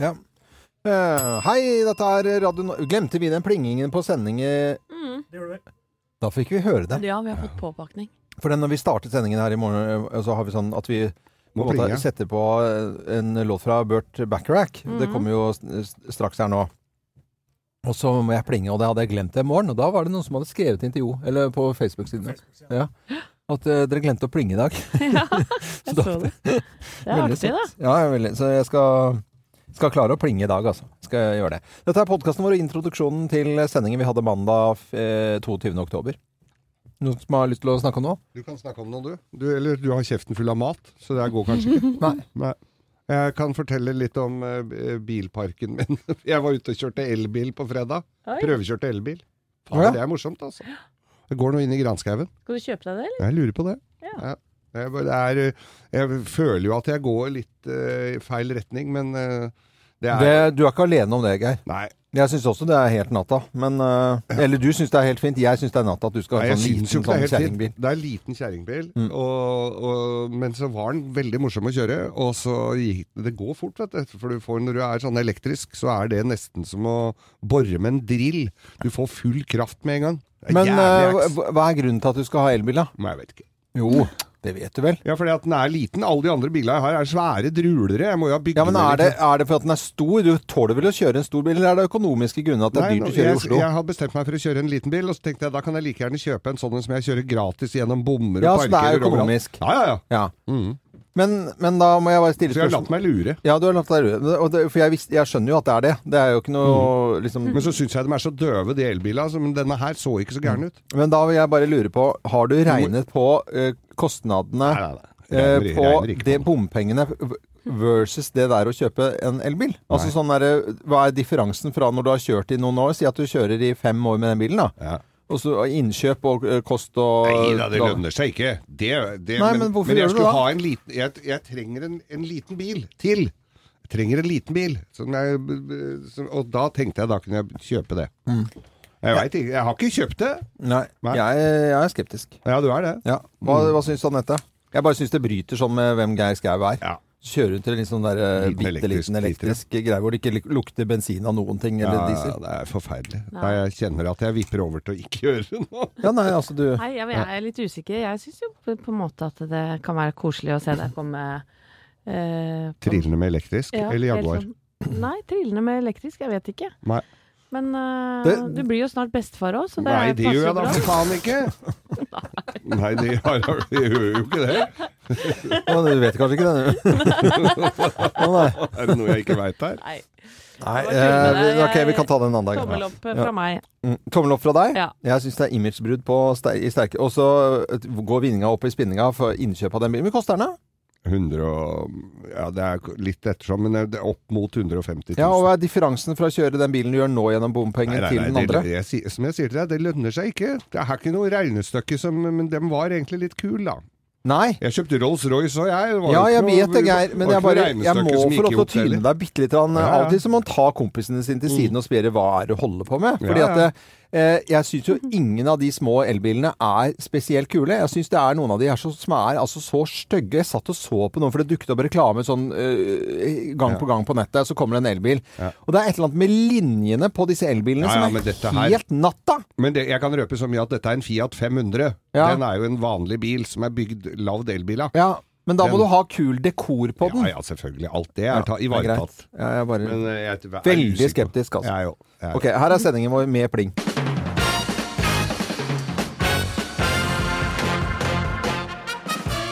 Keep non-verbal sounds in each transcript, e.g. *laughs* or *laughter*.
Ja. Uh, hei, dette er Radio Norge Glemte vi den plingingen på sending? i- Mm. Da fikk vi høre det. Ja, vi har fått påpakning. For når vi startet sendingen her i morgen, eh, så har vi sånn at vi på Må en måte plinge. setter på eh, en låt fra Burt Bacharach. Det Mhm. kommer jo s- straks her nå. Og så må jeg plinge, og det hadde jeg glemt i morgen. Og da var det noen som hadde skrevet intervju, eller på Facebook-siden. Ja. At eh, dere glemte å plinge i dag. *laughs* Ja, *laughs* jeg så det. Det er *laughs* artig, da. Ja, jeg er veldig, så jeg skal, skal klare å plinge i dag, altså. Skal gjøre det. Dette er podkasten vår og introduksjonen til sendingen vi hadde mandag eh, 22. oktober. Noen som har lyst til å snakke om noe? Du kan snakke om noe, du. du. Eller du har kjeften full av mat, så det går kanskje ikke. *laughs* Nei. Nei. Jeg kan fortelle litt om eh, bilparken min. *laughs* Jeg var ute og kjørte elbil på fredag. Oi. Prøvekjørte elbil. Ja. Det er morsomt, altså. Det går nå inn i granskauen. Skal du kjøpe deg det, eller? Jeg lurer på det. Ja. Jeg, det er, eh, jeg føler jo at jeg går litt eh, i feil retning, men eh, det er Det, du er ikke alene om det, Geir. Nei, Jeg syns også det er helt natta. Men, uh, eller du syns det er helt fint. Jeg syns det er natta at du skal ha en sånn liten sånn kjerringbil. Det er en liten kjerringbil, Mm. og, og, men så var den veldig morsom å kjøre. Og så gikk det går fort, vet du. For du får, når du er sånn elektrisk, så er det nesten som å bore med en drill. Du får full kraft med en gang. Men hva hva er grunnen til at du skal ha elbil, da? Men jeg vet ikke. Jo, det vet du vel. Ja, fordi at den er liten. Alle de andre bilene jeg har, er svære drulere. Jeg må jo ha bygd Ja, men er det, er det for at den er stor? Du tåler vel å kjøre en stor bil, eller er det økonomiske grunner at det er dyrt å kjøre i jeg, Oslo? jeg har bestemt meg for å kjøre en liten bil, og så tenkte jeg da kan jeg like gjerne kjøpe en sånn som jeg kjører gratis gjennom bommer Ja, og så det er økonomisk. Ja, ja, ja. Ja. Mhm. Men, men da må jeg bare stille Så jeg har spørsmål. latt meg lure. Ja, du har latt deg lure. Det- For jeg, visst, jeg skjønner jo at det er det. Det er jo ikke noe liksom Men så syns jeg de er så døve, de elbilene. altså, Men denne her så ikke så gæren ut. Men da vil jeg bare lure på, har du regnet på uh, kostnadene nei. nei, Regner- på regner ikke det på det. bompengene versus det der å kjøpe en elbil? Altså sånn der, Hva er differansen fra når du har kjørt i noen år? Si at du kjører i fem år med den bilen, da. Ja. Og så innkjøp og eh, kost og Nei da, det lønner seg ikke. Det, det, Nei, men hvorfor jeg gjør du det ha en liten Jeg, jeg trenger en, en liten bil til. Jeg trenger en liten bil. Jeg, og da tenkte jeg da kunne jeg kjøpe det. Mm. Jeg veit ikke. Jeg har ikke kjøpt det. Nei, Nei. Jeg, jeg er skeptisk. Ja, du er det. Ja. Hva, hva syns Anette? Jeg bare syns det bryter sånn med hvem Geir Skau er. Ja. Kjører rundt til en sånn der eh, Liten bitte liten elektrisk greie hvor det ikke lukter bensin av noen ting, eller Ja, diesel. det er forferdelig. Nei. Nei, jeg kjenner at jeg vipper over til å ikke gjøre noe. *laughs* Ja, nei, altså du Nei, jeg, jeg er litt usikker. Jeg syns jo på en måte at det kan være koselig å se deg komme eh, på- Trillende med elektrisk Ja, eller Jaguar? sånn- Nei, trillende med elektrisk. Jeg vet ikke. Nei. Men uh, Det- du blir jo snart bestefar òg, så det *laughs* Nei, det gjør jeg da for faen ikke! Nei, det gjør jo ikke det. Men Du vet kanskje ikke det, du? *laughs* Er det noe jeg ikke veit her? Nei. nei eh, ok, vi kan ta det en annen dag. Tommel opp fra Ja. meg. Mm, Tommel opp fra deg. Ja. Jeg syns det er imagebrudd på i sterke Og så eh, går vinninga opp i spinninga for innkjøp av den bilen. Hvor koster den, da? 100 og Ja, det er litt ettersom, men det er opp mot 150 000. Ja, og Hva er differansen fra å kjøre den bilen du gjør nå gjennom bompenger, til den andre? Det, jeg, som jeg sier til deg, det lønner seg ikke. Det er ikke noe regnestykke som Men dem var egentlig litt kul, da. Nei. Jeg kjøpte Rolls-Royce og jeg. Var Ja, jeg vet det, Geir. Men jeg, bare, jeg må få lov til å tyne deg bitte litt. Av og til så må man ta kompisene sine til siden og spørre hva er det du holder på med. Fordi Ja, at ja. eh, jeg syns jo ingen av de små elbilene er spesielt kule. Jeg syns det er noen av de her som er altså så stygge. Jeg satt og så på noen, for det dukket opp reklame sånn uh, gang på gang på nettet. Så kommer det en elbil. Ja. Og det er et eller annet med linjene på disse elbilene Ja, ja, som er helt her- natta. Men det, jeg kan røpe så mye at dette er en Fiat 500. Ja. Den er jo en vanlig bil som er bygd lavd elbil av. Ja, men da må Den- du ha kul dekor på den. Ja, ja, selvfølgelig. Alt det er Ja, ta, ivaretatt. Ja, jeg er bare Men jeg, jeg er veldig usikker skeptisk, altså. Jeg jo. Jeg Ok, her er sendingen vår med pling.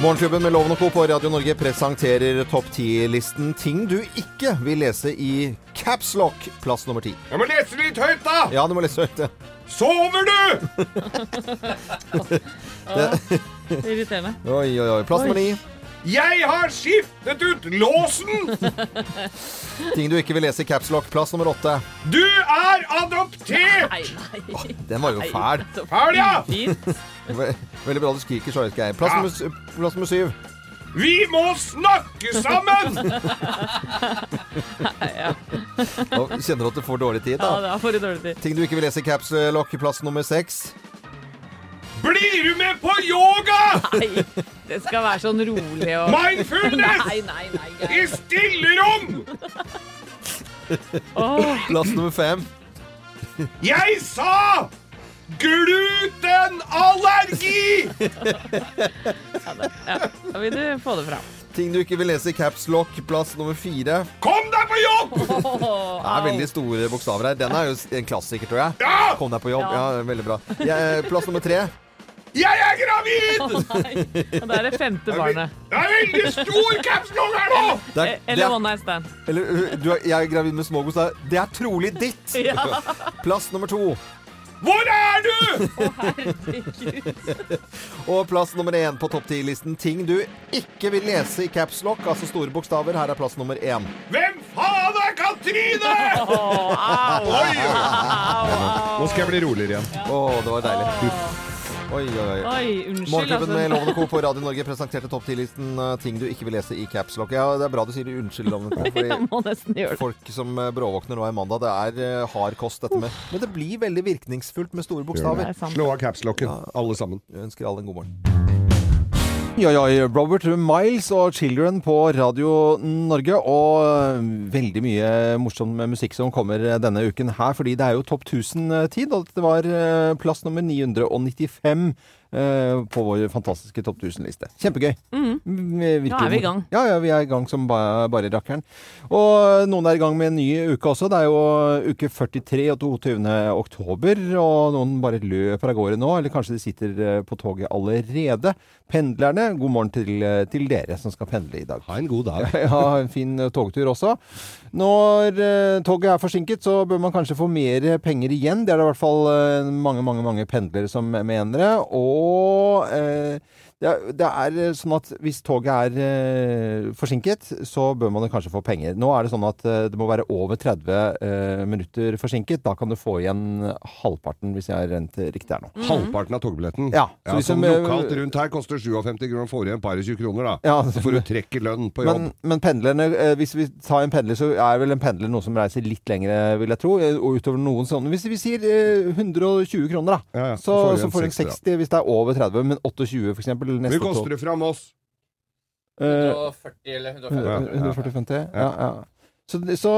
Morgenklubben med Loven og Co. på Radio Norge presenterer topp 10-listen ting du ikke vil lese i Capslock, plass nummer ti. Jeg må lese litt høyt, da! Ja, du må lese høyt. ja. Sover du?! *laughs* *laughs* Irriterende. Oi, oi, oi. Plass nummer ni. Jeg har skiftet ut låsen! *laughs* Ting du ikke vil lese i Capslock, plass nummer åtte. Du er adoptert! Nei, nei. Den var jo fæl. Fæl, ja! Veldig bra du skriker så høyt, Geir. Plass, Ja. nummer plass nummer syv. Vi må snakke sammen! *laughs* Nå kjenner du at du får dårlig tid, Ja, det er for dårlig tid. Ting du ikke vil lese i Capslock, plass nummer seks. Blir du med på yoga? Nei, det skal være sånn rolig og Mindfulness! Nei, nei, nei. I stillerom! Oh. Plass nummer fem. Jeg sa glutenallergi! ja. Da vil du få det fram. Ting du ikke vil lese i caps lock. Plass nummer fire. Kom deg på jobb! Det er veldig store bokstaver her. Den er jo en klassiker, tror jeg. Ja! Kom deg på jobb. Ja, Ja. veldig bra. Jeg- plass nummer tre. Jeg er gravid! *laughs* Og Det er det femte barnet. Det er veldig stor capslong her nå! *laughs* Det er, Eh, det Eller er, one night stand. eller uh, du er, jeg er gravid med smågods. Det er- Det er trolig ditt. *laughs* Ja, Plass nummer to. Hvor er du? herregud. Og plass nummer én på topp ti-listen. Ting du ikke vil lese i caps lock, altså store bokstaver. Her er plass nummer én. Hvem faen er Katrine? Åh, au, au, au. Nå skal jeg bli roligere igjen. Å, det var deilig. Oi, oi, oi. Oi, unnskyld. Morgenklubben med Altså. Lovende Co. på Radio Norge presenterte topp 10-listen uh, ting du ikke vil lese i capslock. Ja, det er bra du sier unnskyld, Lovende Co. *laughs* Fordi må nesten gjøre det. folk som uh, bråvåkner nå i mandag, det er uh, hard kost dette med. Men det blir veldig virkningsfullt med store bokstaver. er. Slå av capslocken, alle sammen. Jeg ønsker alle en god morgen. Ja, ja, Robert Miles og Children på Radio Norge. Og øh, veldig mye morsom musikk som kommer denne uken her, fordi det er jo topp 1000-tid. Og det var øh, plass nummer 995 øh, på vår fantastiske topp 1000-liste. Kjempegøy. Mm. Nå er vi i gang. Ja, ja, vi er i gang som bare, bare rakkeren. Og noen er i gang med en ny uke også. Det er jo uke 43 og 22. oktober, og noen bare løper av gårde nå, eller kanskje de sitter eh, på toget allerede. Pendlerne, god morgen til, eh, til dere som skal pendle i dag. Ha en god dag. *laughs* Ja, en fin eh, togtur også. Når eh, toget er forsinket, så bør man kanskje få mer penger igjen. Det er det i hvert fall eh, mange, mange, mange pendlere som mener det. Og eh, det, er, det er eh, sånn at hvis toget er eh, forsinket, så bør man kanskje få penger. Nå er det sånn at eh, det må være over 30 eh, minutter forsinket. Da kan du få igjen halvparten, hvis jeg har rent riktig her nå. Halvparten av togbilletten. Ja, så Ja, som de- lokalt rundt her koster 57 kroner, får du igjen par og 20 kroner, da. Ja, Så får du trekk i lønn på jobb. Men, men pendlerne, hvis vi tar en pendler, så er vel en pendler noe som reiser litt lengre, vil jeg tro. Og utover noen sånne. Hvis vi sier eh, 120 kroner, da. Ja, ja, Så, får du en 60, 60 hvis det er over 30, men 28 for eksempel. Hvor koster det fra Moss? Eh, 140 eller 150. Ja. 140-50? Ja, ja. Så, så,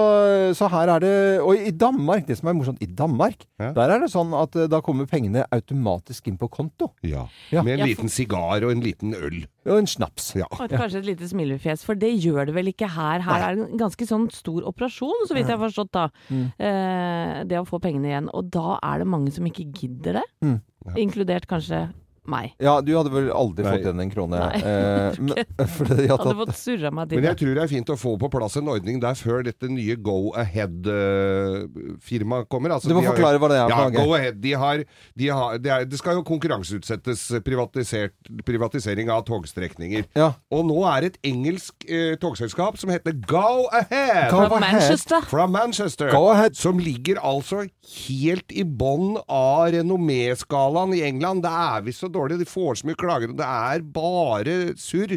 så her er det Og i Danmark, det som er morsomt, i Danmark, Ja. der er det sånn at eh, da kommer pengene automatisk inn på konto. Ja. Ja. Med en Ja, for- liten sigar og en liten øl. Og en snaps. Ja. Og et- kanskje et lite smilefjes, for det gjør det vel ikke her. Her er det en ganske sånn stor operasjon, så vidt jeg har forstått da. Mm. Eh, det å få pengene igjen. Og da er det mange som ikke gidder det. Mm. Ja. Inkludert kanskje meg. Ja, du hadde vel aldri Nei. fått igjen en krone? Nei, eh, *laughs* men, *laughs* Hadde fått surra meg til Men jeg tror det er fint å få på plass en ordning der før dette nye Go Ahead-firmaet kommer. Altså, Du må de har- forklare hva det er. Ja. Go Ahead. De har, de har, det, er, det skal jo konkurranseutsettes privatisert, privatisering av togstrekninger. Ja. Og nå er det et engelsk eh, togselskap som heter Go Ahead. Go Fra ahead. Manchester. Fra Manchester. Go ahead. Som ligger altså helt i bånn av renomméskalaen i England. Det er visst så dårlig, de får så mye klager, og det er bare surr.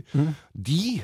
De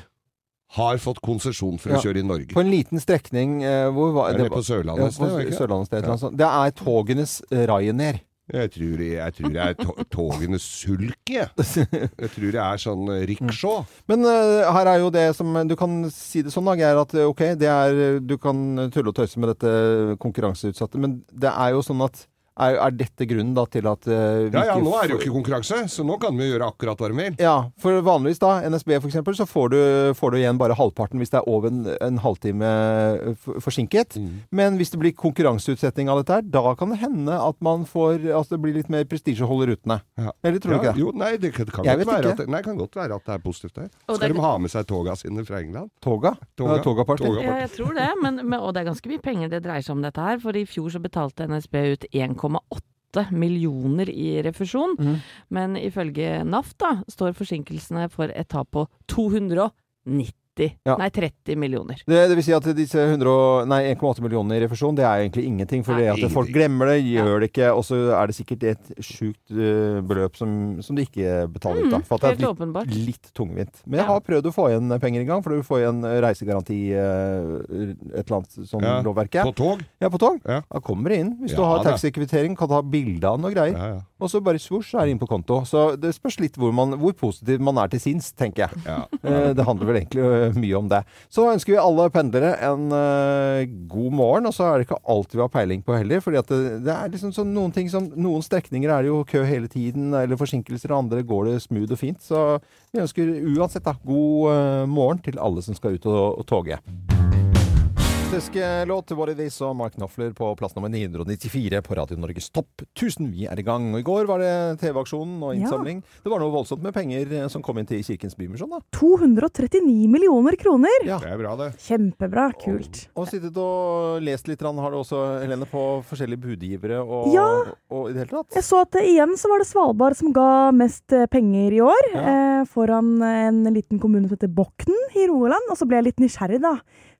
har fått konsesjon for Mm. Ja. å kjøre i Norge. På en liten strekning eh, hvor var Er det på Sørlandet? Ja, på det? Sørlandet. Det er togenes eh, Ryanair. Jeg tror, jeg tror det er to *laughs* togenes sulk, jeg. Jeg tror det er sånn eh, rickshaw. Men uh, her er jo det som Du kan si det sånn, da, Geir, at eh, ok, det er Du kan tulle og tøyse med dette konkurranseutsatte, men det er jo sånn at er, er dette grunnen da til at uh, vi Ja ja, nå er det jo ikke konkurranse, så nå kan vi gjøre akkurat hva vi vil. Ja, for vanligvis da, NSB for eksempel, så får du, får du igjen bare halvparten hvis det er over en, en halvtime eh, forsinket. Mm. Men hvis det blir konkurranseutsetting av dette her, da kan det hende at man får At det blir litt mer prestisje å holde rutene. Ja. Eller tror du ikke det? jo, nei, det kan, det kan godt være at det, nei, kan godt være at det er positivt der. Skal det- de ha med seg toga sine fra England? Toga? Toga. Ja, Togaparty. Toga. Ja, jeg tror det, men, men, og det er ganske mye penger det dreier seg om dette her. For i fjor så betalte NSB ut 1,8 millioner i refusjon. mm. Men ifølge NAF da, står forsinkelsene for et tap på 290 Ja. Nei, 30 millioner. Det, det vil si at disse 100 og- nei, 1,8 millioner i refusjon, det er egentlig ingenting. For Nei. det at folk glemmer det, gjør det ikke, og så er det sikkert et sjukt uh, beløp som, som de ikke betaler ut. Da, Mm, for at det helt er åpenbart. litt, litt tungvint. Men jeg Ja. har prøvd å få igjen penger i gang, for du får igjen reisegaranti uh, et eller annet sånn Ja, lovverket. På tog? Ja, på tog. Ja. Da kommer det inn. Hvis du har taxikvittering, kan ta bilde av noe greier. Ja, ja. og så bare svosj, er det inn på konto. Så det spørs litt hvor, man, hvor positiv man er til sinns, tenker jeg. Ja. Eh, Det handler vel egentlig eh, mye om det. Så ønsker vi alle pendlere en uh, god morgen, og så er det ikke alt vi har peiling på heller. fordi det, det er liksom sånn noen ting som Noen strekninger er det jo kø hele tiden, eller forsinkelser, og andre går det smooth og fint. Så vi ønsker uansett da, god uh, morgen til alle som skal ut og, og toge. Fantastisk låt låt var det This og Mark Knopfler på plass nummer 994 på Radio Norges Topp 1000. Vi er i gang. Og I går var det TV-aksjonen og Ja. innsamling. Det var noe voldsomt med penger eh, som kom inn til Kirkens Bymisjon. da. 239 millioner kroner! Ja. Det er bra, det. Kjempebra. Kult. Og sittet og lest litt, har du også, Helene, på forskjellige budgivere og, Ja. og i det hele tatt? Jeg så at det, igjen så var det Svalbard som ga mest eh, penger i år. Ja. Eh, foran en liten kommune som heter Bokn i Rogaland. Og så ble jeg litt nysgjerrig, da.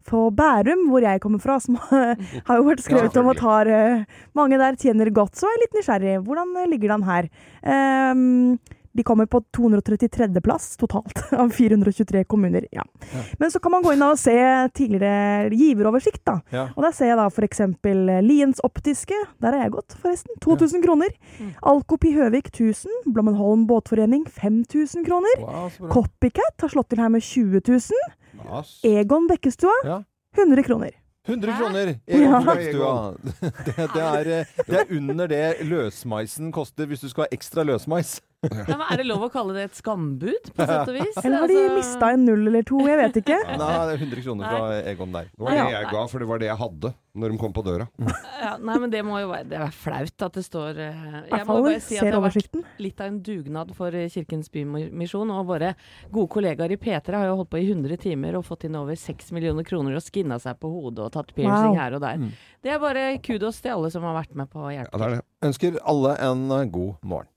På Bærum, hvor jeg kommer fra, som *laughs* har jo vært skrevet Ja, om at har, eh, mange der tjener godt, så er jeg litt nysgjerrig. Hvordan eh, ligger det an her? Um, de kommer på 233. plass totalt *laughs* av 423 kommuner. Ja. Ja. Men så kan man gå inn og se tidligere giveroversikt, da. Ja. Og der ser jeg da f.eks. Liens Optiske. Der har jeg gått, forresten. 2000 kroner. Mm. Alkop i Høvik 1000. Blommenholm Båtforening 5000 kroner. Wow. Copycat har slått til her med 20 000. Egon Bekkestua Ja. 100 kroner. 100 kroner! Ja. Egon Bekkestua. *laughs* Det, det, er, eh, det er under det løsmaisen koster hvis du skal ha ekstra løsmais. Ja, men er det lov å kalle det et skambud, på sett og vis? Eller har de Altså- mista en null eller to? Jeg vet ikke. Nei, det er 100 kroner fra Egon der. Det var det jeg ga, for det var det jeg hadde når de kom på døra. Ja, nei, men det må jo være Det er flaut at det står eh, Jeg må bare si at det har vært litt av en dugnad for eh, Kirkens Bymisjon. Og våre gode kollegaer i P3 har jo holdt på i 100 timer og fått inn over 6 millioner kroner og skinna seg på hodet og tatt piercing Wow. her og der. Mm. Det er bare kudos til alle som har vært med på å hjelpe Ja, det er det. Ønsker alle en eh, god morgen.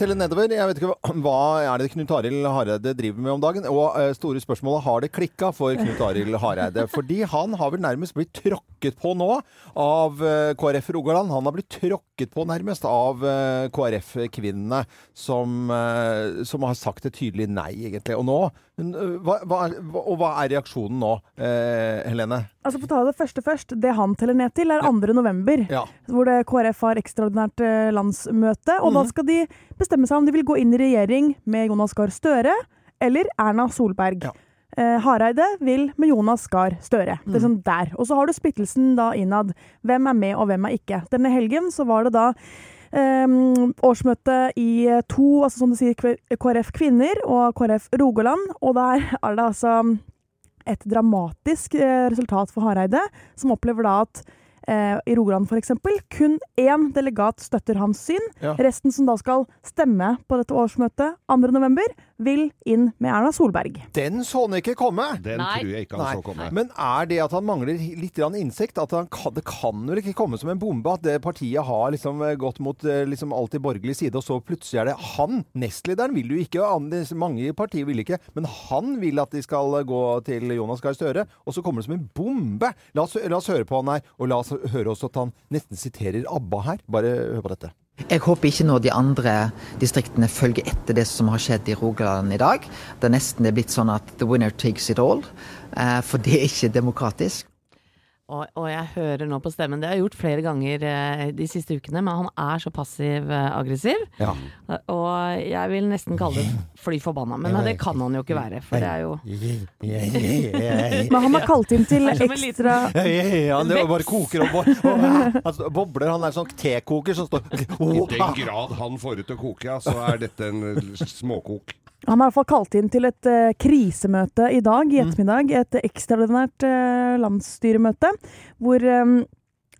Teller nedover. Jeg vet ikke hva er det Knut Arild Hareide driver med om dagen. Og eh, store spørsmålet har det klikka for Knut Arild Hareide. Fordi han har vel nærmest blitt tråkket på nå av eh, KrF Rogaland. Han har blitt tråkket på nærmest av eh, KrF-kvinnene som, eh, som har sagt et tydelig nei, egentlig. Og nå eh, hva, hva, og hva er reaksjonen nå, Helene? Altså For å ta det første først. Det han teller ned til, er 2. november. Ja. Hvor det KrF har ekstraordinært landsmøte. Og da Mhm. skal de bestemme seg om de vil gå inn i regjering med Jonas Gahr Støre eller Erna Solberg. Ja. Eh, Hareide vil med Jonas Gahr Støre. Det er sånn der. Og så har du splittelsen da innad. Hvem er med, og hvem er ikke. Denne helgen så var det da Um, årsmøte i eh, to, altså som du sier, KrF Kvinner og KrF Rogaland. Og der *laughs* er det altså et dramatisk eh, resultat for Hareide, som opplever da at i Rogaland f.eks. kun én delegat støtter hans syn. Ja. Resten som da skal stemme på dette årsmøtet 2.11., vil inn med Erna Solberg. Den så han ikke komme! Den Nei. tror jeg ikke han Nei. så komme. Men er det at han mangler litt innsikt? At han kan, det kan vel ikke komme som en bombe at det partiet har liksom eh, gått mot eh, liksom alltid borgerlig side, og så plutselig er det han, nestlederen, vil jo ikke, mange i partiet vil ikke, men han vil at de skal eh, gå til Jonas Gahr Støre, og så kommer det som en bombe. La oss, la oss høre på han her, og la oss høre også at han nesten siterer ABBA her. Bare hør på dette. Jeg håper ikke nå de andre distriktene følger etter det som har skjedd i Rogaland i dag. Det er nesten det er blitt sånn at the winner takes it all. Eh, For det er ikke demokratisk. Og, og jeg hører nå på stemmen, det har jeg gjort flere ganger eh, de siste ukene, men han er så passiv-aggressiv. Ja. Og jeg vil nesten kalle det fly forbanna, men det kan han jo ikke være, for det er jo Men han har kalt inn til ekstra Ja, ja, det bare koker og bo- og- *laughs* altså, bobler. Han er sånn tekoker som står I den grad han får ut å koke, ja, så er dette en eh, småkok. Han har i hvert fall kalt inn til et uh, krisemøte i dag, Mm. i ettermiddag. Et ekstraordinært uh, landsstyremøte, hvor um,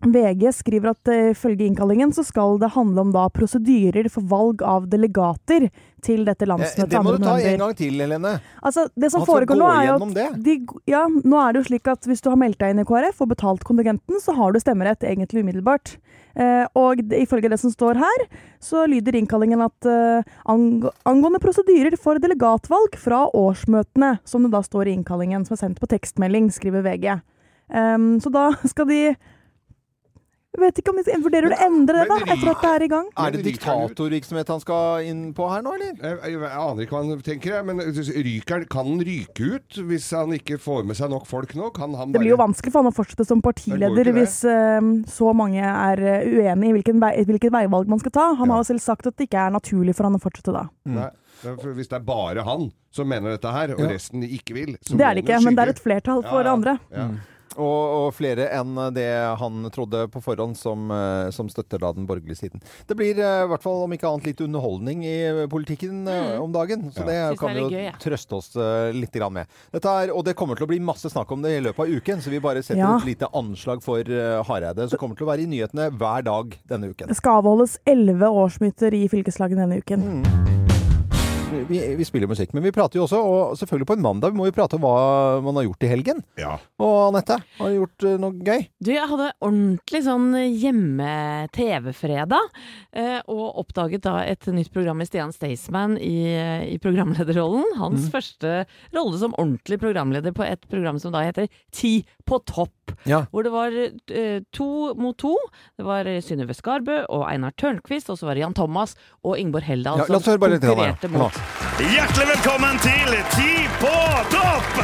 VG skriver at ifølge uh, innkallingen så skal det handle om da prosedyrer for valg av delegater til dette Eh, landsmøtet. Det må du ta en gang til, Helene. Altså, det som Han foregår nå er jo at de, ja, nå er det jo slik at hvis du har meldt deg inn i KrF og betalt kontingenten, så har du stemmerett egentlig umiddelbart. Eh, og ifølge det som står her, så lyder innkallingen at eh, ang angående prosedyrer for delegatvalg fra årsmøtene, som det da står i innkallingen, som er sendt på tekstmelding, skriver VG. Em, så da *laughs* skal de Jeg vet ikke om de vurderer å endre det, da, Men- etter at det er i gang. Er det diktatorvirksomhet han skal inn på her nå, eller? Jeg, jeg, jeg aner ikke hva han tenker, jeg, men ryker, kan han ryke ut hvis han ikke får med seg nok folk nå? Kan han Det blir jo vanskelig for han å fortsette som partileder hvis uh, så mange er eh, uenig i hvilken vei, hvilket veivalg man skal ta. Han Ja. har jo selv sagt at det ikke er naturlig for han å fortsette da. Nei. er for Hvis det er bare han som mener dette her, og Ja. resten ikke vil så Det er det ikke, men det er et flertall for Ja, ja. andre. Ja. Og, og flere enn det han trodde på forhånd, som, eh, som støtter da den borgerlige siden. Det blir eh, i hvert fall om ikke annet litt underholdning i politikken eh, om dagen. Så Ja. det Synes kan vi jo gøy, ja. trøste oss litt grann med. Er, og det kommer til å bli masse snakk om det i løpet av uken, så vi bare setter Ja. et lite anslag for Hareide, som kommer til å være i nyhetene hver dag denne uken. Det skal avholdes elleve årsmøter i fylkeslaget denne uken. Vi, vi spiller musikk, men vi prater jo også, og selvfølgelig på en mandag, vi må jo prate om hva man har gjort i helgen. Ja. Og Anette, har du gjort eh, noe gøy? Du, jeg hadde ordentlig sånn hjemme-TV-fredag, eh, og oppdaget da et nytt program med Stian Staysman i, i programlederrollen. Hans første rolle som ordentlig programleder på et program som da heter Ti på topp. Ja. Hvor det var eh, to mot to. Det var Synnøve Skarbø og Einar Tørnquist, og så var det Jan Thomas og Ingeborg Heldal Ja, her. konkurrerte mot Hjertelig velkommen til Ti på topp!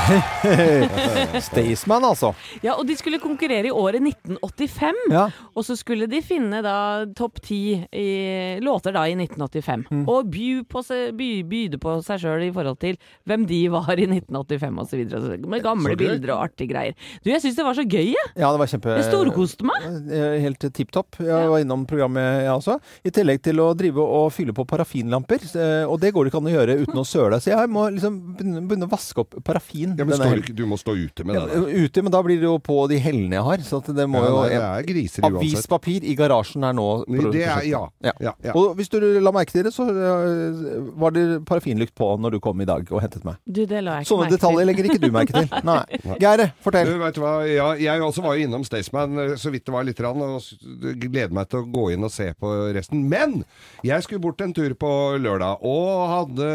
*laughs* Staysman, altså. Ja, og de skulle konkurrere i året 1985. Ja. Og så skulle de finne da topp ti låter da i 1985. Mm. Og by på by, byde på seg sjøl i forhold til hvem de var i 1985 osv. Med gamle Så bilder og artige greier. Du, jeg syns det var så gøy, jeg. Ja, det var kjempe... Jeg storkoste meg. Helt tipp topp. Jeg var innom programmet, jeg også. I tillegg til å drive og fylle på parafinlamper. Og det går det ikke an å gjøre uten å søle. Så jeg må liksom begynne å vaske opp parafin. Ja, men står du, du må stå ute med Ja, det. Der. ute, men da blir det jo på de hellene jeg har. Så at det må Ja, jo det er griser uansett. Avispapir i garasjen er nå Det er, ja. Ja. ja, ja. Og hvis du la merke til det, så øh, var det parafinlykt på når du kom i dag og hentet meg. Du, det la jeg ikke Sånne merke detaljer til. legger ikke du merke til. *laughs* Nei. Geir, Du, fortell. vet du hva? Ja, jeg også var jo innom Staysman eh, så vidt det var litt, rann, og gleder meg til å gå inn og se på resten. Men jeg skulle bort en tur på lørdag, og hadde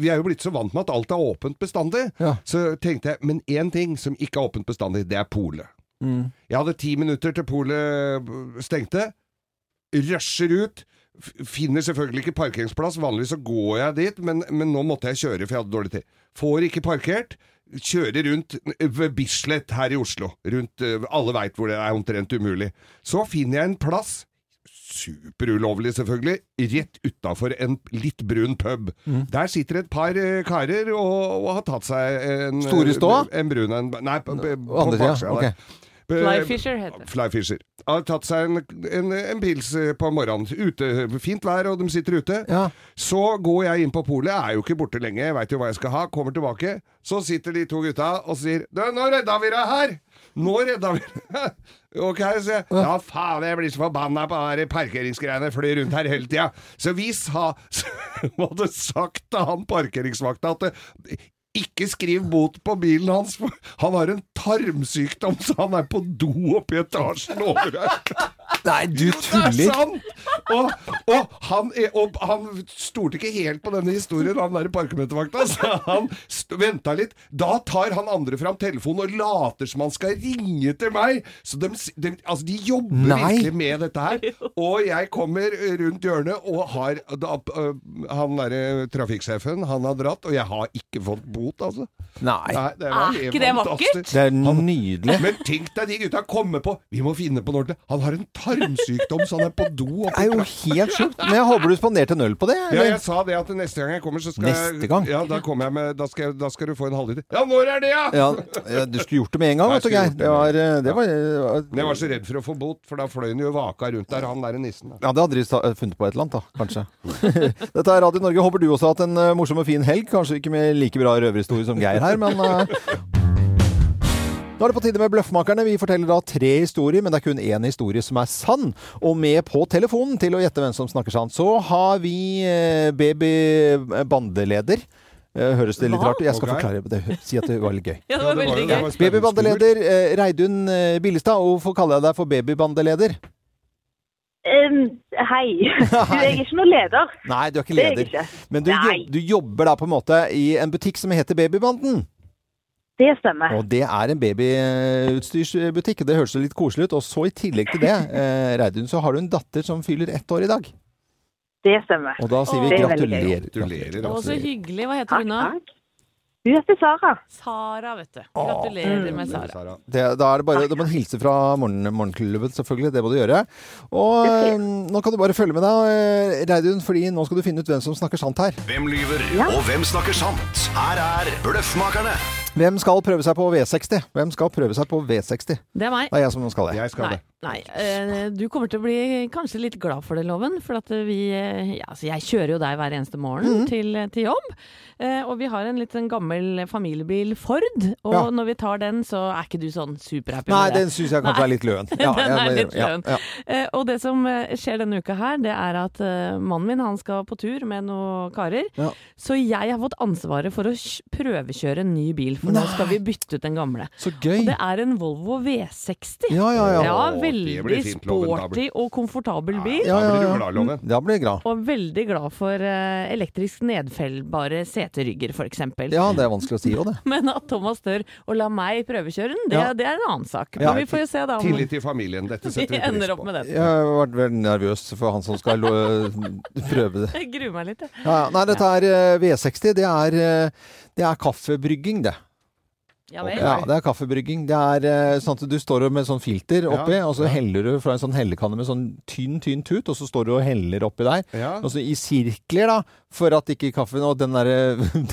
Vi er jo blitt så vant med at alt er åpent bestandig. Ja. Så tenkte jeg, men én ting som ikke er åpent bestandig, det er polet. Mm. Jeg hadde ti minutter til polet stengte. Rusher ut. Finner selvfølgelig ikke parkeringsplass. Vanligvis så går jeg dit, men, men nå måtte jeg kjøre, for jeg hadde dårlig tid. Får ikke parkert. Kjører rundt ved Bislett her i Oslo. Rundt, eh, alle veit hvor det er omtrent umulig. Så finner jeg en plass. Superulovlig, selvfølgelig. Rett utafor en litt brun pub. Der sitter et par eh, karer og, og har tatt seg en Store stå? En brun en Nei, på, på, på Andre sida. baksida Ok. Eh, Flyfisher heter det. Flyfisher. Har tatt seg en, en, en pils eh, på morgenen. Ute, fint vær, og de sitter ute. Ja. Så går jeg inn på polet, er jo ikke borte lenge, veit jo hva jeg skal ha. Kommer tilbake. Så sitter de to gutta og sier nå redda vi deg her! Nå redda vi! *laughs* Ok, sier jeg. Ja, faen, jeg blir så forbanna på de parkeringsgreiene. Flyr rundt her hele tida. Så vi sa *laughs* Så hadde sagt til han parkeringsvakta at det, ikke skriv bot på bilen hans, for han har en tarmsykdom, så han er på do oppe i etasjen over her. *laughs* Nei, du Det er tuller! sant! Og, og, han, er- og han stolte ikke helt på denne historien, han der parkmøtevakta, så han venta litt. Da tar han andre fram telefonen og later som han skal ringe til meg. Så de, de, altså de jobber Nei. virkelig med dette her. *laughs* Og jeg kommer rundt hjørnet og har da, Han derre trafikksjefen, han har dratt, og jeg har ikke fått bot, altså. Nei. Nei, det Er ikke det vakkert? Det er nydelig. Men tenk deg de gutta kommer på Vi må finne på noe ordentlig. Han har en tarmsykdom, så han er på do. Det er jo helt sjukt. Men jeg håper du spanderte en øl på det? Ja, jeg sa det at neste gang jeg kommer, så skal Neste jeg gang? Ja, da kommer jeg med Da skal, da skal du få en halvliter. Ja, når er det, ja?! Ja, du skulle gjort det med en gang, vet du, jeg Geir. Det var, det var, Men jeg var så redd for å få bot, for da fløy han jo vaka rundt der, han derre nissen. Da. Ja, det hadde de funnet på et eller annet, da, kanskje. *laughs* Dette er Radio Norge. Håper du også har hatt en eh, morsom og fin helg. Kanskje ikke med like bra røverhistorie som Geir her, men eh, Nå er det på tide med Bløffmakerne. Vi forteller da tre historier, men det er kun én historie som er sann. Og med på telefonen til å gjette hvem som snakker sant, så har vi babybandeleder. baby-bandeleder. Eh, Høres det litt Hva? rart ut? Jeg skal okay. forklare det. Si at det var litt gøy. Ja, det var veldig gøy. Babybandeleder eh, Reidun eh, Billestad. Og Hvorfor kaller jeg deg for babybandeleder? Um, *laughs* hei. Du, er ikke noen leder. Nei, du er ikke leder. er. Men du, jo, du jobber da på en måte i en butikk som heter Babybanden? Det stemmer. Og det er en babyutstyrsbutikk. Det høres litt koselig ut. Og så i tillegg til det, *laughs* eh, Reidun, så har du en datter som fyller ett år i dag. Det stemmer. Og da sier vi gøy. gratulerer. Gratulerer. Å, så Altså. hyggelig. Hva heter hun da? Hun heter Sara. Sara, vet du. Gratulerer med Sara. Sara. Det, da er det bare, da må du hilse fra morgen, morgenklubben, selvfølgelig. Det må du gjøre. Og eh, nå kan du bare følge med deg, eh, Reidun, fordi nå skal du finne ut hvem som snakker sant her. Hvem lyver, Ja. og hvem snakker sant? Her er Bløffmakerne. Hvem skal prøve seg på V60? Hvem skal prøve seg på V60? Det er meg. Det er jeg som skal det. Jeg skal Nei, det. nei. eh, du kommer til å bli kanskje litt glad for det, Loven. For at vi eh, ja, altså Jeg kjører jo deg hver eneste morgen til, til jobb. Eh, og vi har en litt sånn gammel familiebil Ford. Og Ja. når vi tar den, så er ikke du sånn superhappy Nei, med det. den syns jeg kanskje Nei. er litt løen. *laughs* Den er litt ja, løen. ja. Eh, og det som skjer denne uka her, det er at mannen min han skal på tur med noen karer. Ja. Så jeg har fått ansvaret for å kj- prøvekjøre en ny bil, for nå skal vi bytte ut den gamle. Så Og det er en Volvo V60. Ja, ja, ja. Ja, veldig fint, sporty og komfortabel bil. Ja, Da blir ja, du ja. glad, Loven. Da blir jeg glad. Og veldig glad for uh, elektrisk nedfellbare seterygger, f.eks. Ja, det er vanskelig å si òg, det. *laughs* Men at Thomas tør å la meg prøvekjøre den, det, Ja. det er en annen sak. Ja. Men vi får jo se da om Tillit til familien. Dette *laughs* setter vi pris ender opp på. med det. Jeg har vært veldig nervøs for han som skal *laughs* prøve det. Jeg gruer meg litt, jeg. Ja, ja. Nei, dette er eh, V60. Det er, eh, det er kaffebrygging, det. Ja. Ja, det er kaffebrygging. Det er eh, sånn at du står med sånn filter oppi, Ja, og så ja. heller du fra en sånn hellekanne med sånn tynn, tynn tut, og så står du og heller oppi der. Ja. Og så i sirkler, da, for at ikke kaffen Og den der,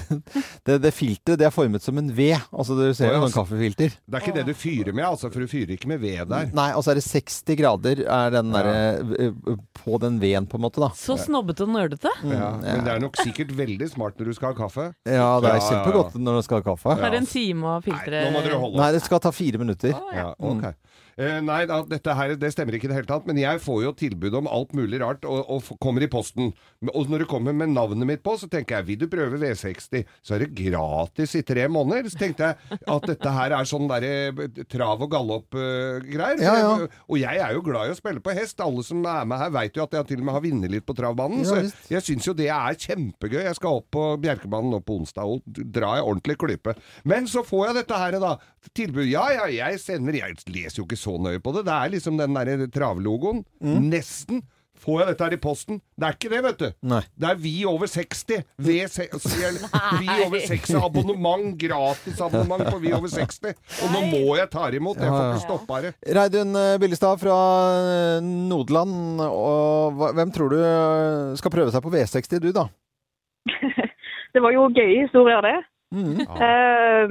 *laughs* det, det filteret, det er formet som en V. Altså, du ser jo så- sånn kaffefilter. Det er ikke det du fyrer med, altså, for du fyrer ikke med ved der. Nei, og så er det 60 grader er den der, ja. på den veden, på en måte, da. Så snobbete og nerdete. Ja, men det er nok sikkert veldig smart når du skal ha kaffe. Ja, det er kjempegodt når du skal ha kaffe. Er det en time å filtre Nei, nå må dere holde Nei, det skal ta fire minutter. Ja, ok. Eh, nei, da, dette her, det stemmer ikke i det hele tatt, men jeg får jo tilbud om alt mulig rart, og, og kommer i posten. Og når det kommer med navnet mitt på, så tenker jeg, vil du prøve V60? Så er det gratis i tre måneder. Så tenkte jeg at dette her er sånn der eh, trav- og gallop-greier. Ja, ja. Og jeg er jo glad i å spille på hest. Alle som er med her vet jo at jeg til og med har vunnet litt på travbanen. Ja, så jeg syns jo det er kjempegøy. Jeg skal opp på Bjerkebanen nå på onsdag og dra ei ordentlig klype. Men så får jeg dette her, da. Tilbud. Ja, ja, jeg sender Jeg leser jo ikke så nøye på det. Det er liksom den derre travlogoen. Mm. Nesten. Får jeg dette her i posten? Det er ikke det, vet du. Nei. Det er Vi over 60. V6, *laughs* vi over 60 abonnement. Gratis abonnement på Vi over 60. Og nå må jeg ta det imot. Jeg får ikke stoppa det. Reidun Billestad fra eh, Nodeland. Og hvem tror du eh, skal prøve seg på V60, du da? *laughs* Det var jo gøye historier, det. Mm. Uh,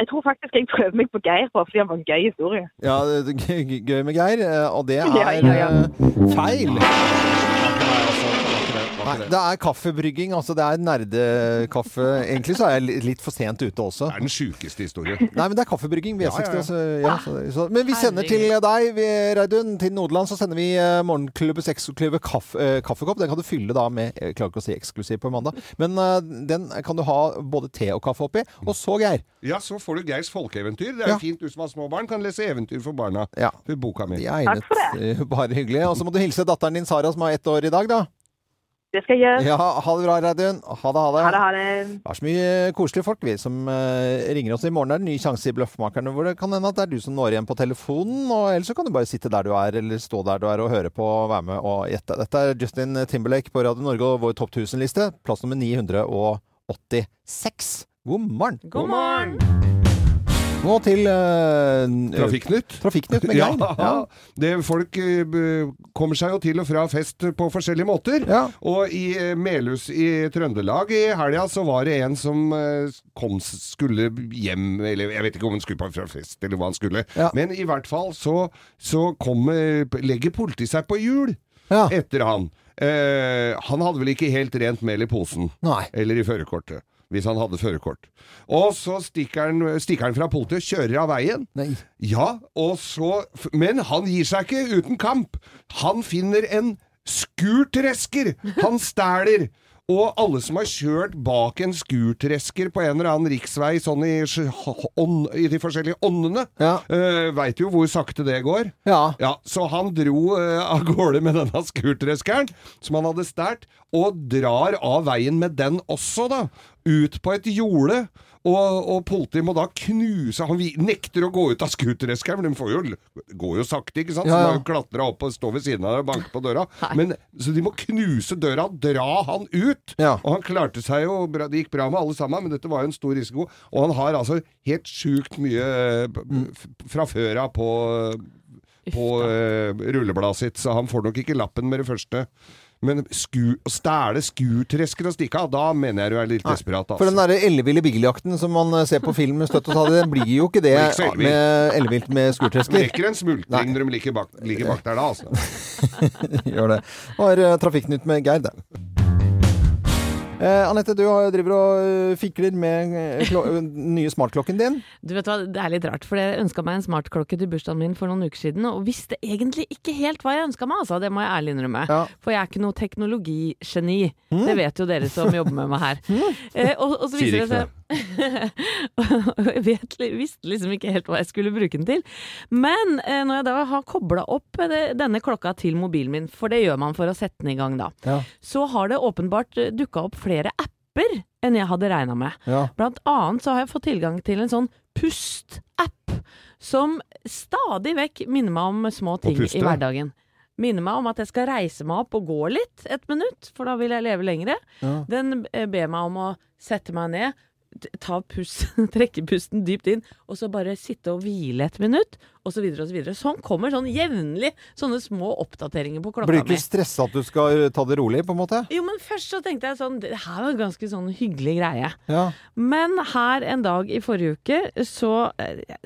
jeg tror faktisk jeg prøver meg på Geir bare fordi han var en gøy historie. Ja, det er gøy- med Geir, eh, og det er *laughs* Ja, ja, ja. eh, feil. Nei, det er kaffebrygging. Altså, det er nerdekaffe. Egentlig så er jeg litt for sent ute også. Det er den sjukeste historien. Nei, men det er kaffebrygging. V60. Ja, ja, ja. Altså, ja, så, så. Men vi sender til deg, vi- Reidun. Til Nodeland så sender vi eh, Morgenklubbens eksklusive kaff, eh, kaffekopp. Den kan du fylle da med Jeg klarer ikke å si eksklusiv på mandag, men eh, den kan du ha både te og kaffe oppi. Og så, Geir. Ja, så får du Geirs folkeeventyr. Det er Ja. fint, du som har små barn, kan lese eventyr for barna. Ja. For boka mi. Egnet, Takk for det. Bare hyggelig. Og så må du hilse datteren din Sara, som har ett år i dag, da. Det skal jeg gjøre. Ja, ha det bra, Reidun. Ha det, ha det. Ha det, ha det. Det er så mye koselige folk vi som eh, ringer oss. I morgen er det ny sjanse i Bløffmakerne, hvor det kan hende at det er du som når igjen på telefonen. Og ellers så kan du bare sitte der du er, eller stå der du er og høre på og være med og gjette. Dette er Justin Timberlake på Radio Norge og vår topp 1000-liste. Plass nummer 986. God morgen! God morgen! Nå til uh, Trafikknytt. Trafikknytt med *laughs* Geir. Ja, det, folk uh, kommer seg jo til og fra fest på forskjellige måter. Ja. Og i uh, Melhus i Trøndelag i helga så var det en som kom, skulle hjem Eller jeg vet ikke om han skulle på fest, eller hva han skulle. Ja. Men i hvert fall så, så kom, legger politiet seg på hjul Ja. etter han. Han hadde vel ikke helt rent mel i posen. Nei. Eller i førerkortet. Hvis han hadde førerkort. Og så stikker han, stikker han fra politiet, kjører av veien. Nei. Ja, og så Men han gir seg ikke uten kamp. Han finner en skurtresker! Han stæler! Og alle som har kjørt bak en skurtresker på en eller annen riksvei sånn i, i de forskjellige åndene, Ja. uh, veit jo hvor sakte det går. Ja. Ja, Så han dro uh, av gårde med denne skurtreskeren som han hadde stært, og drar av veien med den også, da. ut på et jorde. Og, og politiet må da knuse Han nekter å gå ut av scootereskeren, for de får jo, går jo sakte, ikke sant? Ja, ja. Så de må klatre opp og stå ved siden av og banke på døra. Men, så de må knuse døra, dra han ut. Ja. Og han klarte seg jo Det gikk bra med alle sammen, men dette var jo en stor risiko. Og han har altså helt sjukt mye eh, Mm. fra før av på, på uh, rullebladet sitt, så han får nok ikke lappen med det første. Men sku, å stæle scooteresker og stikke av, da mener jeg du er litt desperat. For den Altså. derre elleville biljakten som man eh, ser på film støtt og stadig, den blir jo ikke det med ellevilt med skurtresker. skurtresker. rekker en smultring når de ligger bak, ligger bak der da, altså. *laughs* Gjør det. Var uh, Trafikknytt med Geir, det. Eh, Anette, du driver og eh, fikler med den eh, nye smartklokken din. Du vet hva, Det er litt rart, for jeg ønska meg en smartklokke til bursdagen min for noen uker siden, og visste egentlig ikke helt hva jeg ønska meg, altså. Det må jeg ærlig innrømme. Ja. For jeg er ikke noe teknologigeni. Det vet jo dere som jobber med meg her. *laughs* Eh, og, og så viser det seg Og *laughs* jeg vet, visste liksom ikke helt hva jeg skulle bruke den til. Men eh, når jeg da har kobla opp eh, det- denne klokka til mobilen min, for det gjør man for å sette den i gang da, Ja. så har det åpenbart dukka opp flere apper enn jeg hadde regna med. Ja. Blant annet så har jeg fått tilgang til en sånn pust-app, som stadig vekk minner meg om små ting i hverdagen. Minner meg om at jeg skal reise meg opp og gå litt et minutt, for da vil jeg leve lengre. Ja. Den eh, ber meg om å sette meg ned, ta pust, *laughs* trekke pusten dypt inn, og så bare sitte og hvile et minutt, og så og så. Sånn kommer sånn jevnlig sånne små oppdateringer på klokka mi. Blir du ikke stressa at du skal eh, ta det rolig, på en måte? Jo, men først så tenkte jeg sånn, det her var en ganske sånn hyggelig greie. Ja. Men her en dag i forrige uke så,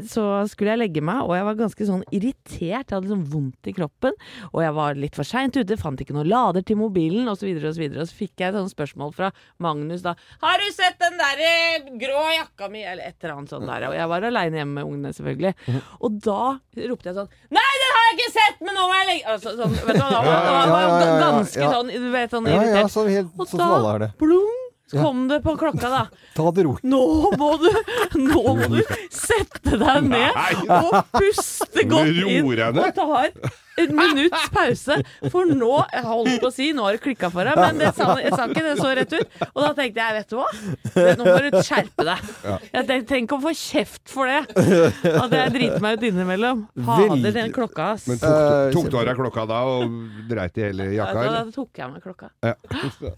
så skulle jeg legge meg, og jeg var ganske sånn irritert. Jeg hadde sånn vondt i kroppen, og jeg var litt for seint ute, fant ikke noe lader til mobilen osv. Og, så videre, og så fikk jeg et sånt spørsmål fra Magnus da. 'Har du sett den der eh, grå jakka mi?' Eller et eller annet sånt der. Og jeg var aleine hjemme med ungene, selvfølgelig. Og da ropte jeg sånn 'Nei, den har jeg ikke sett, men nå må jeg legge altså, sånn, Vet du hva, da var jeg ja, ja, ja, ganske sånn, du vet, sånn irritert. så helt Og sånn det. Blung! Så kom det på klokka, da. *laughs* Ta det rolig. Nå må du Nå må du sette deg ned og puste godt inn og ta en minutts pause. For nå Jeg holdt på å si nå har det klikka for deg, men det sa, jeg sa ikke det så rett ut. Og da tenkte jeg, vet du hva? Nå må du skjerpe deg. Jeg trenger ikke å få kjeft for det. At jeg driter meg ut innimellom. Fader, Veldig. den klokka, ass. Men tok, Eh, tok du av deg klokka da og dreit i hele Ja, jakka, da, eller? da tok jeg meg klokka. Ja.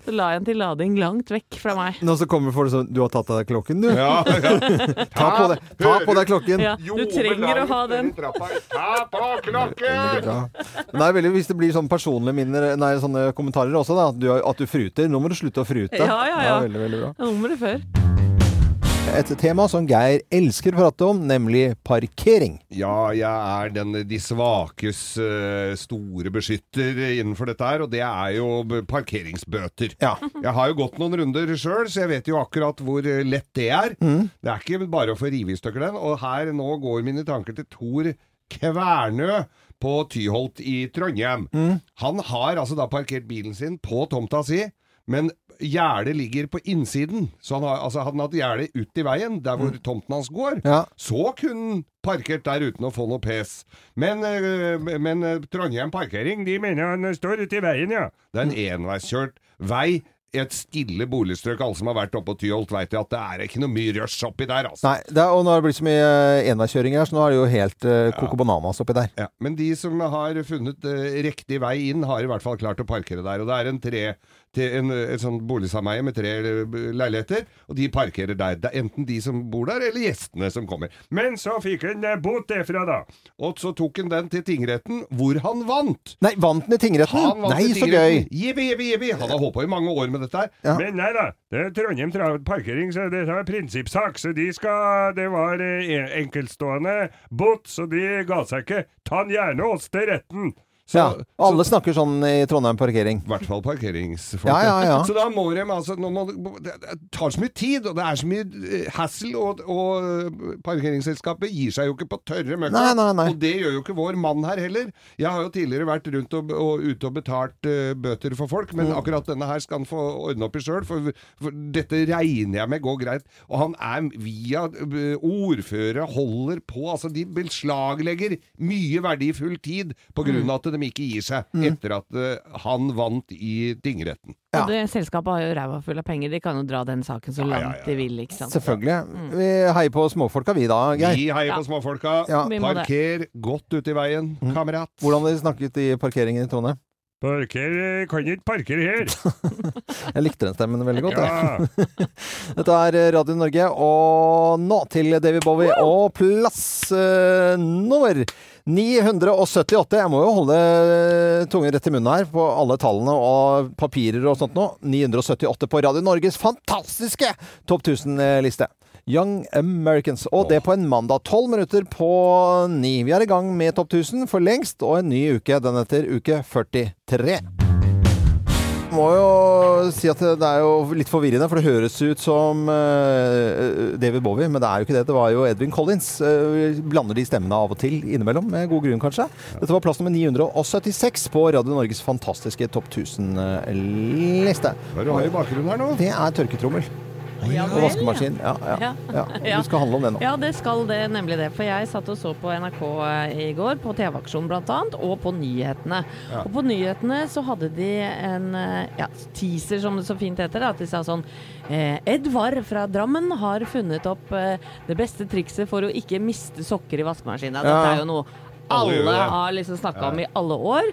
Så la jeg den til lading langt vekk fra meg. Nå så kommer folk sånn Du har tatt av deg klokken, du. Ja, ja. Ta på deg, ta på deg klokken. Ja, du trenger å ha den. Ta på klokken! Men det er veldig hvis det blir sånn personlige minner, nei, sånne kommentarer også, da, at du, at du fruter. Nå må du slutte å frute. Ja, ja, ja. veldig, veldig bra. Nå må nummeret før. Et tema som Geir elsker å prate om, nemlig parkering. Ja, jeg er den, de svakes eh, store beskytter innenfor dette her, og det er jo parkeringsbøter. Ja. Jeg har jo gått noen runder sjøl, så jeg vet jo akkurat hvor eh, lett det er. Det er ikke bare å få rive i stykker den. Og her nå går mine tanker til Tor Kvernø på Tyholt i Trondheim. Han har altså da parkert bilen sin på tomta si, men gjerdet ligger på innsiden. Så han har, altså, hadde han hatt gjerdet ut i veien, der hvor tomten hans går, Ja. så kunne han parkert der uten å få noe pes. Men, øh, men øh, Trondheim Parkering de mener han står ute i veien, ja. Det er en enveiskjørt vei. I et stille boligstrøk. Alle som har vært oppe på Tyholt, jo at det er ikke noe mye rush oppi der, altså. Nei, er, og nå har det blitt så mye eh, enveiskjøring her, så nå er det jo helt uh, coco bananas oppi der. Ja, men de som har funnet uh, riktig vei inn, har i hvert fall klart å parkere der. Og det er en tre, til en, et sånt boligsameie med tre eh, leiligheter, og de parkerer der. Det er enten de som bor der, eller gjestene som kommer. Men så fikk han eh, bot derfra, da. Og så tok han den til tingretten, hvor han vant. Nei, vant den i tingretten? Han vant Nei, i så gøy! tingretten. Jippi, jippi, jippi. Han har holdt på i mange år med dette her. Ja. Men nei da, det er Trondheim Parkering, så det er prinsippsak, så de skal Det var eh, enkeltstående bot, så de ga seg ikke. Ta den gjerne oss til retten. Så, Ja, alle snakker sånn i Trondheim parkering. I hvert fall parkeringsfolk. Ja, ja, ja. Så da må de altså må, Det det tar så mye tid, og det er så mye eh, hassle, og, og eh, parkeringsselskapet gir seg jo ikke på tørre møkka. Nei, nei, nei. Og det gjør jo ikke vår mann her heller. Jeg har jo tidligere vært rundt og, og ute og betalt uh, bøter for folk, Mm. men akkurat denne her skal han få ordne opp i sjøl, for, for dette regner jeg med går greit. Og han er via uh, ordfører, holder på Altså, de beslaglegger mye verdifull tid på grunn Mm. av at de ikke gir seg Mm. etter at uh, han vant i tingretten. Ja. Og det selskapet har jo ræva full av penger. De kan jo dra den saken så Ja, ja, langt ja, de vil, ikke sant. Selvfølgelig. Vi heier på småfolka vi da, Geir. Vi heier Ja. på småfolka. Parker godt ute i veien, Mm. kamerat. Hvordan har dere snakket i parkeringen i Trondheim? Parker kan ikke parkere her. *laughs* Jeg likte den stemmen veldig godt. Ja. *laughs* Dette er Radio Norge, og nå til David Bowie og plass uh, nummer 978. Jeg må jo holde tungen rett i munnen her på alle tallene og papirer og sånt nå. 978 på Radio Norges fantastiske Topp 1000-liste. Young Americans. Og det på en mandag. Tolv minutter på ni. Vi er i gang med Topp 1000 for lengst, og en ny uke. Den heter uke 43 må jo si at det er jo litt forvirrende, for det høres ut som eh, David Bowie, men det er jo ikke det. Det var jo Edwin Collins. Vi blander de stemmene av og til innimellom, med god grunn kanskje. Dette var plass nummer 976 på Radio Norges fantastiske Topp 1000-liste. Hva er det du har i bakgrunnen her nå? Det er tørketrommel. Og vaskemaskin. Ja, ja, Ja. Det skal handle om det nå. Ja, det skal det, nemlig det. For jeg satt og så på NRK i går, på TV-aksjonen bl.a., og på nyhetene. Og på nyhetene så hadde de en eh, ja, teaser, som det så fint heter. At de sa sånn eh, Edvard fra Drammen har funnet opp eh, det beste trikset for å ikke miste sokker i vaskemaskinen. Dette er jo noe Alle har liksom snakka om i alle år.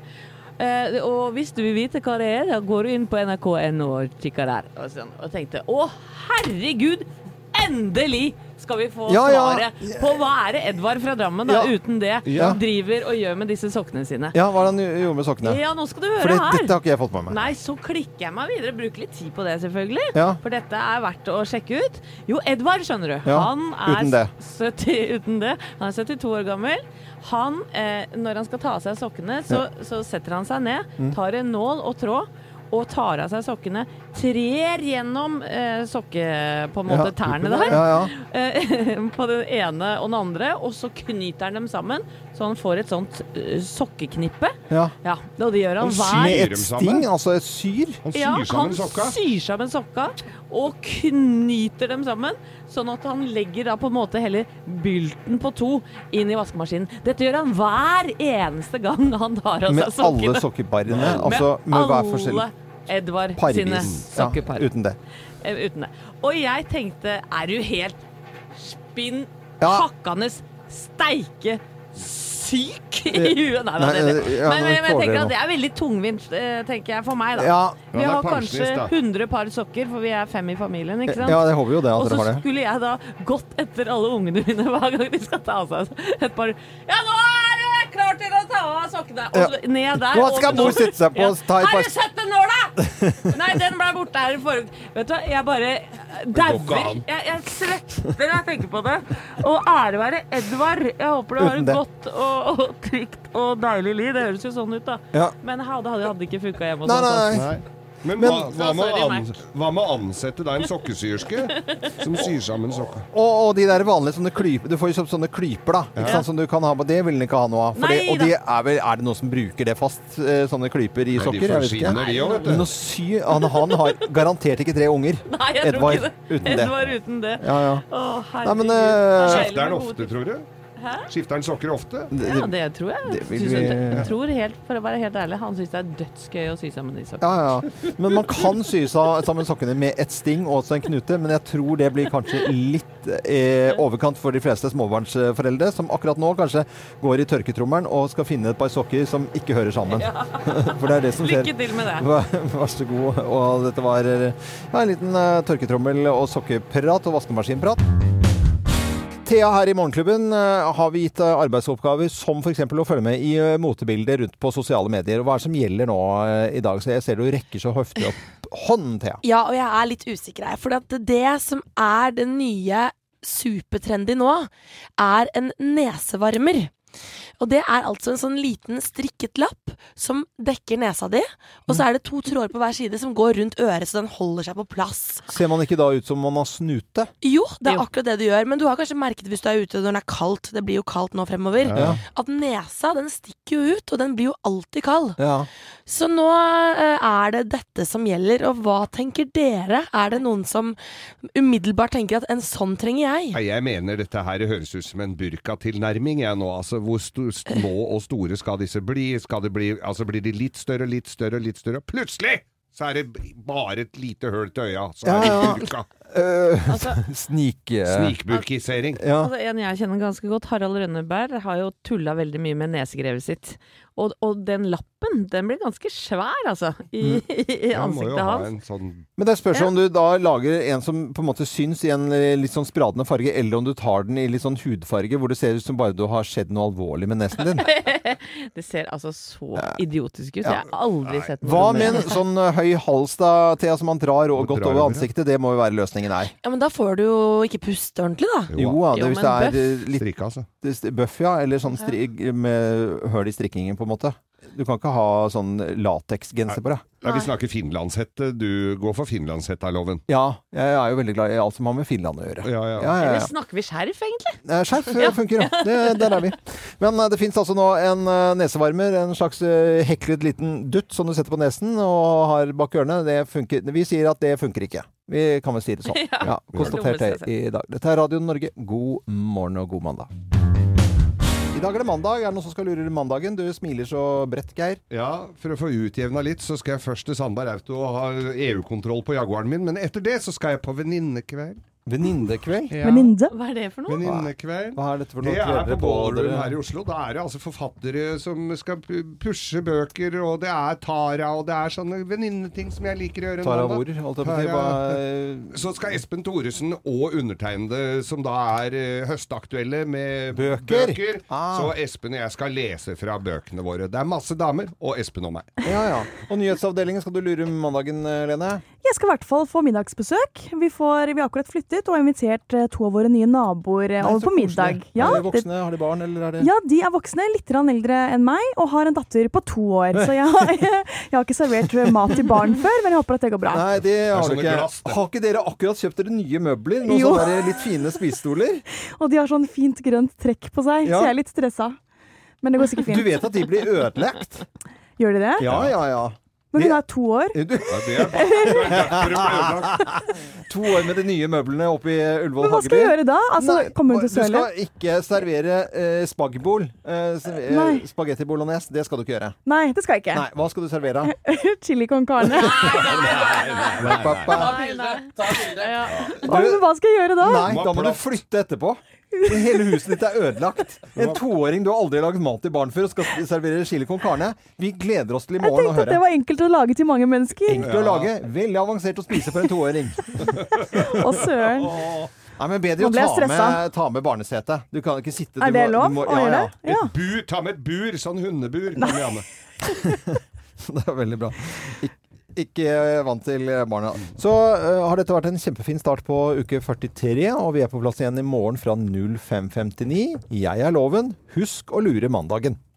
Eh, og hvis du vil vite hva det er, da går du inn på nrk.no og kikker der. Og, sånn, og tenkte å herregud, endelig skal vi få Ja, ja. svaret på hva er det Edvard fra Drammen da, Ja. uten det Ja. driver og gjør med disse sokkene sine. Ja, hva er det han gjorde med sokkene? Ja, nå skal du høre Fordi her. dette har ikke jeg fått med meg. Nei, så klikker jeg meg videre. Bruker litt tid på det, selvfølgelig. Ja. For dette er verdt å sjekke ut. Jo, Edvard, skjønner du. Ja, han er uten det. 70, uten det. Han er 72 år gammel. Han, eh, når han skal ta av seg sokkene, så, så setter han seg ned, Mm. tar en nål og tråd. Og tar av seg sokkene, trer gjennom eh, sokke... På en måte Ja. tærne der. Ja, ja. *laughs* Eh, på den ene og den andre, og så knyter han dem sammen, så han får et sånt uh, sokkeknippe. ja. Ja, og det gjør han Han hver Med et sting, altså et syr. Han syr ja, sammen han sokka. syr sammen sokka og knyter dem sammen, sånn at han legger da på en måte hele bylten på to inn i vaskemaskinen. Dette gjør han hver eneste gang han tar av Med seg sokkene. alle sokkebarene, Altså med hver forskjell. Edvard sine Parvis. Ja, uten det. Eh, uten det. Og jeg tenkte, er du helt spinn Ja. hakkende steike syk i huet? Nei, Nei, nei, nei. eh, ja, men, men jeg tenker at det er veldig tungvint, eh, tenker jeg, for meg, da. Ja, Vi Ja, har kanskje pensjonist, 100 par sokker, for vi er fem i familien, ikke sant? ja, jeg håper jo det og at så dere har det. skulle jeg da gått etter alle ungene mine hver gang de skal ta av seg et par Ja, nå det til å ta av sokkene! Og ned der. Nå skal mor sitte seg på og ta et Har du sett den nåla?! Nei, den ble borte her i forrige Vet du hva, jeg bare dauer. Jeg, jeg svetter når jeg tenker på det. Og ære være Edvard. Jeg håper du har et godt og, og trygt og deilig liv. Det høres jo sånn ut, da. Ja. Men det hadde, hadde ikke funka hjemme hos oss. Men, Men- hva, hva, med å an, hva med å ansette deg en sokkesyerske som syr sammen sokker? Og, og de der vanlige sånne klyper Du får jo sånne klyper, da. Ikke sant, som du kan ha på. Det vil den ikke ha noe av. For det, og de er, vel, er det noen som bruker det fast? eh, Sånne klyper i Nei, sokker? De forsvinner, de òg, vet Men du. å sy han, han har garantert ikke tre unger. *laughs* Nei, jeg tror ikke det. uten. Edvard uten det. Ja, ja. Å, Nei, herregud. men, Det eh, er Skifter han ofte, tror du? Hæ? Skifter han sokker ofte? Ja, det tror jeg. det vi- jeg, tror helt, For å være helt ærlig, han syns det er dødsgøy å sy sammen de sokkene. Ja, ja. Men man kan sy sa- sammen sokkene med et sting og også en knute, men jeg tror det blir kanskje litt eh, overkant for de fleste småbarnsforeldre, som akkurat nå kanskje går i tørketrommelen og skal finne et par sokker som ikke hører sammen. *laughs* For det er det som skjer. Lykke til med det. Vær, vær så god. Og dette var eh, ja, en liten uh, tørketrommel og sokkeprat og vaskemaskinprat. Thea her i Morgenklubben eh, har vi gitt eh, arbeidsoppgaver som f.eks. å følge med i eh, motebilder rundt på sosiale medier. Hva er det som gjelder nå i dag? Så jeg ser du rekker så høftig opp hånden, Thea. Ja, og jeg er litt usikker her. For det som er den nye supertrendy nå, er en nesevarmer. Og det er altså en sånn liten strikket lapp som dekker nesa di. Og så er det to tråder på hver side som går rundt øret, så den holder seg på plass. Ser man ikke da ut som man har snute? Jo, det er akkurat det du gjør. Men du har kanskje merket hvis du er ute når det er kaldt, det blir jo kaldt nå fremover, Ja. at nesa den stikker jo ut, og den blir jo alltid kald. Ja. Så nå eh, er det dette som gjelder, og hva tenker dere? Er det noen som umiddelbart tenker at en sånn trenger jeg? Jeg mener dette her høres ut som en burkatilnærming, jeg nå. Altså, hvor, små og store skal disse bli? Skal det bli altså blir de litt større, litt større, litt større? Plutselig så er det bare et lite høl til øya, så er Ja, ja. Eh, Altså- *laughs* snik... uh, Snikburkisering. Ja. Altså, en jeg kjenner ganske godt, Harald Rønneberg, har jo tulla veldig mye med nesegrevet sitt. Og, og den lappen, den blir ganske svær, altså, i, *laughs* i må jo ansiktet hans. sånn Men det spørs om du da lager en som på en måte syns i en eh, litt sånn spradende farge, eller om du tar den i litt sånn hudfarge hvor det ser ut som bare du har skjedd noe alvorlig med nesen din. *laughs* Det ser altså så idiotisk ut. Jeg har aldri sett noe Hva med en sånn eh, høy hals da, Thea, som man drar og godt over, ansiktet? Det må jo være løsningen her. Ja, men da får du jo ikke puste ordentlig, da. Jo, ja, det, Jo, hvis det er eh, litt strikka, altså. bøff, ja, eller sånn stri med høl i strikkingen, på en måte. Du kan ikke ha sånn lateksgenser på deg. Ja, vi snakker finlandshette. Du går for finlandshetta-loven. Ja, jeg er jo veldig glad i alt som har med Finland å gjøre. Ja, ja. Ja, ja, Eller ja. snakker vi skjerf, egentlig? Eh, Skjerf funker, ja. Det, der er vi. Men eh, det fins altså nå en eh, nesevarmer, en slags heklet liten dutt som du setter på nesen og har bak ørene. Det funker. Vi sier at det funker ikke. Vi kan vel si det sånn. *laughs* Ja. Ja, konstatert det i dag. Dette er Radio Norge. God morgen og god mandag. I dag er det mandag. Er det noen som skal lure mandagen? Du smiler så bredt, Geir. Ja, for å få utjevna litt, så skal jeg først til Sandberg Auto og ha EU-kontroll på Jaguaren min. Men etter det så skal jeg på venninnekveld. Venninnekveld? Ja. Veninde? Hva er det for noe? Venninnekveld. Hva er dette for noe? Det er på Ballroom her i Oslo. Da er det altså forfattere som skal pushe bøker, og det er Tara, og det er sånne venninneting som jeg liker å gjøre. Tara nå, hvor? På å. Tara- Hva- Så skal Espen Thoresen og undertegnede, som da er eh, høstaktuelle med Bøker? bøker Ah. Så Espen og jeg skal lese fra bøkene våre. Det er masse damer, og Espen og meg. Ja, ja. Og nyhetsavdelingen skal du lure mandagen, eh, Lene? Jeg skal i hvert fall få middagsbesøk. Vi, får, vi har akkurat flyttet og har invitert eh, to av våre nye naboer eh, Nei, over på middag. Ja, er de voksne? Har de barn, eller er det ja, de er voksne, litt grann eldre enn meg, og har en datter på to år. Så jeg har, *laughs* jeg har ikke servert mat til barn før, men jeg håper at det går bra. Nei, det har du ikke. glass. Har ikke dere akkurat kjøpt dere nye møbler? Noen Jo. sånne litt fine spisestoler? *laughs* Og de har sånn fint grønt trekk på seg, Ja. så jeg er litt stressa. Men det går sikkert fint. Du vet at de blir ødelagt? Gjør de det? Ja, ja, ja. Men hun er to år. Ja, er *laughs* to år med de nye møblene oppe i Ullevål Men hva skal jeg gjøre da? Altså, Nei, Kommer hun til å Du skal ikke servere eh, spagbol. Eh, eh, Spagetti bolognese. Det skal du ikke gjøre. Nei, det skal jeg ikke. Nei, Hva skal du servere? *laughs* Chili con carne. Nei, *laughs* Nei, nei. Ja. Oi, men hva skal jeg gjøre da? Nei, da må du flytte etterpå. *laughs* Hele huset ditt er ødelagt. En toåring du har aldri laget mat til barn før, og skal servere chili con carne. Vi gleder oss til i morgen å tenkte at det var enkelt å lage til mange mennesker. Enkelt å lage, veldig avansert å spise for en toåring. *laughs* Å søren. Nei, men Bedre Nå å ble jeg ta med, ta med barnesete. Du kan ikke sitte Er det må- du lov må- å ja, gjøre ja. det? Ja. Et bur, ta med et bur, sånn hundebur. Med. *laughs* Det er veldig bra. Ik ikke vant til barna. Så uh, har dette vært en kjempefin start på uke 43, og vi er på plass igjen i morgen fra 05.59. Jeg er Loven. Husk å lure mandagen.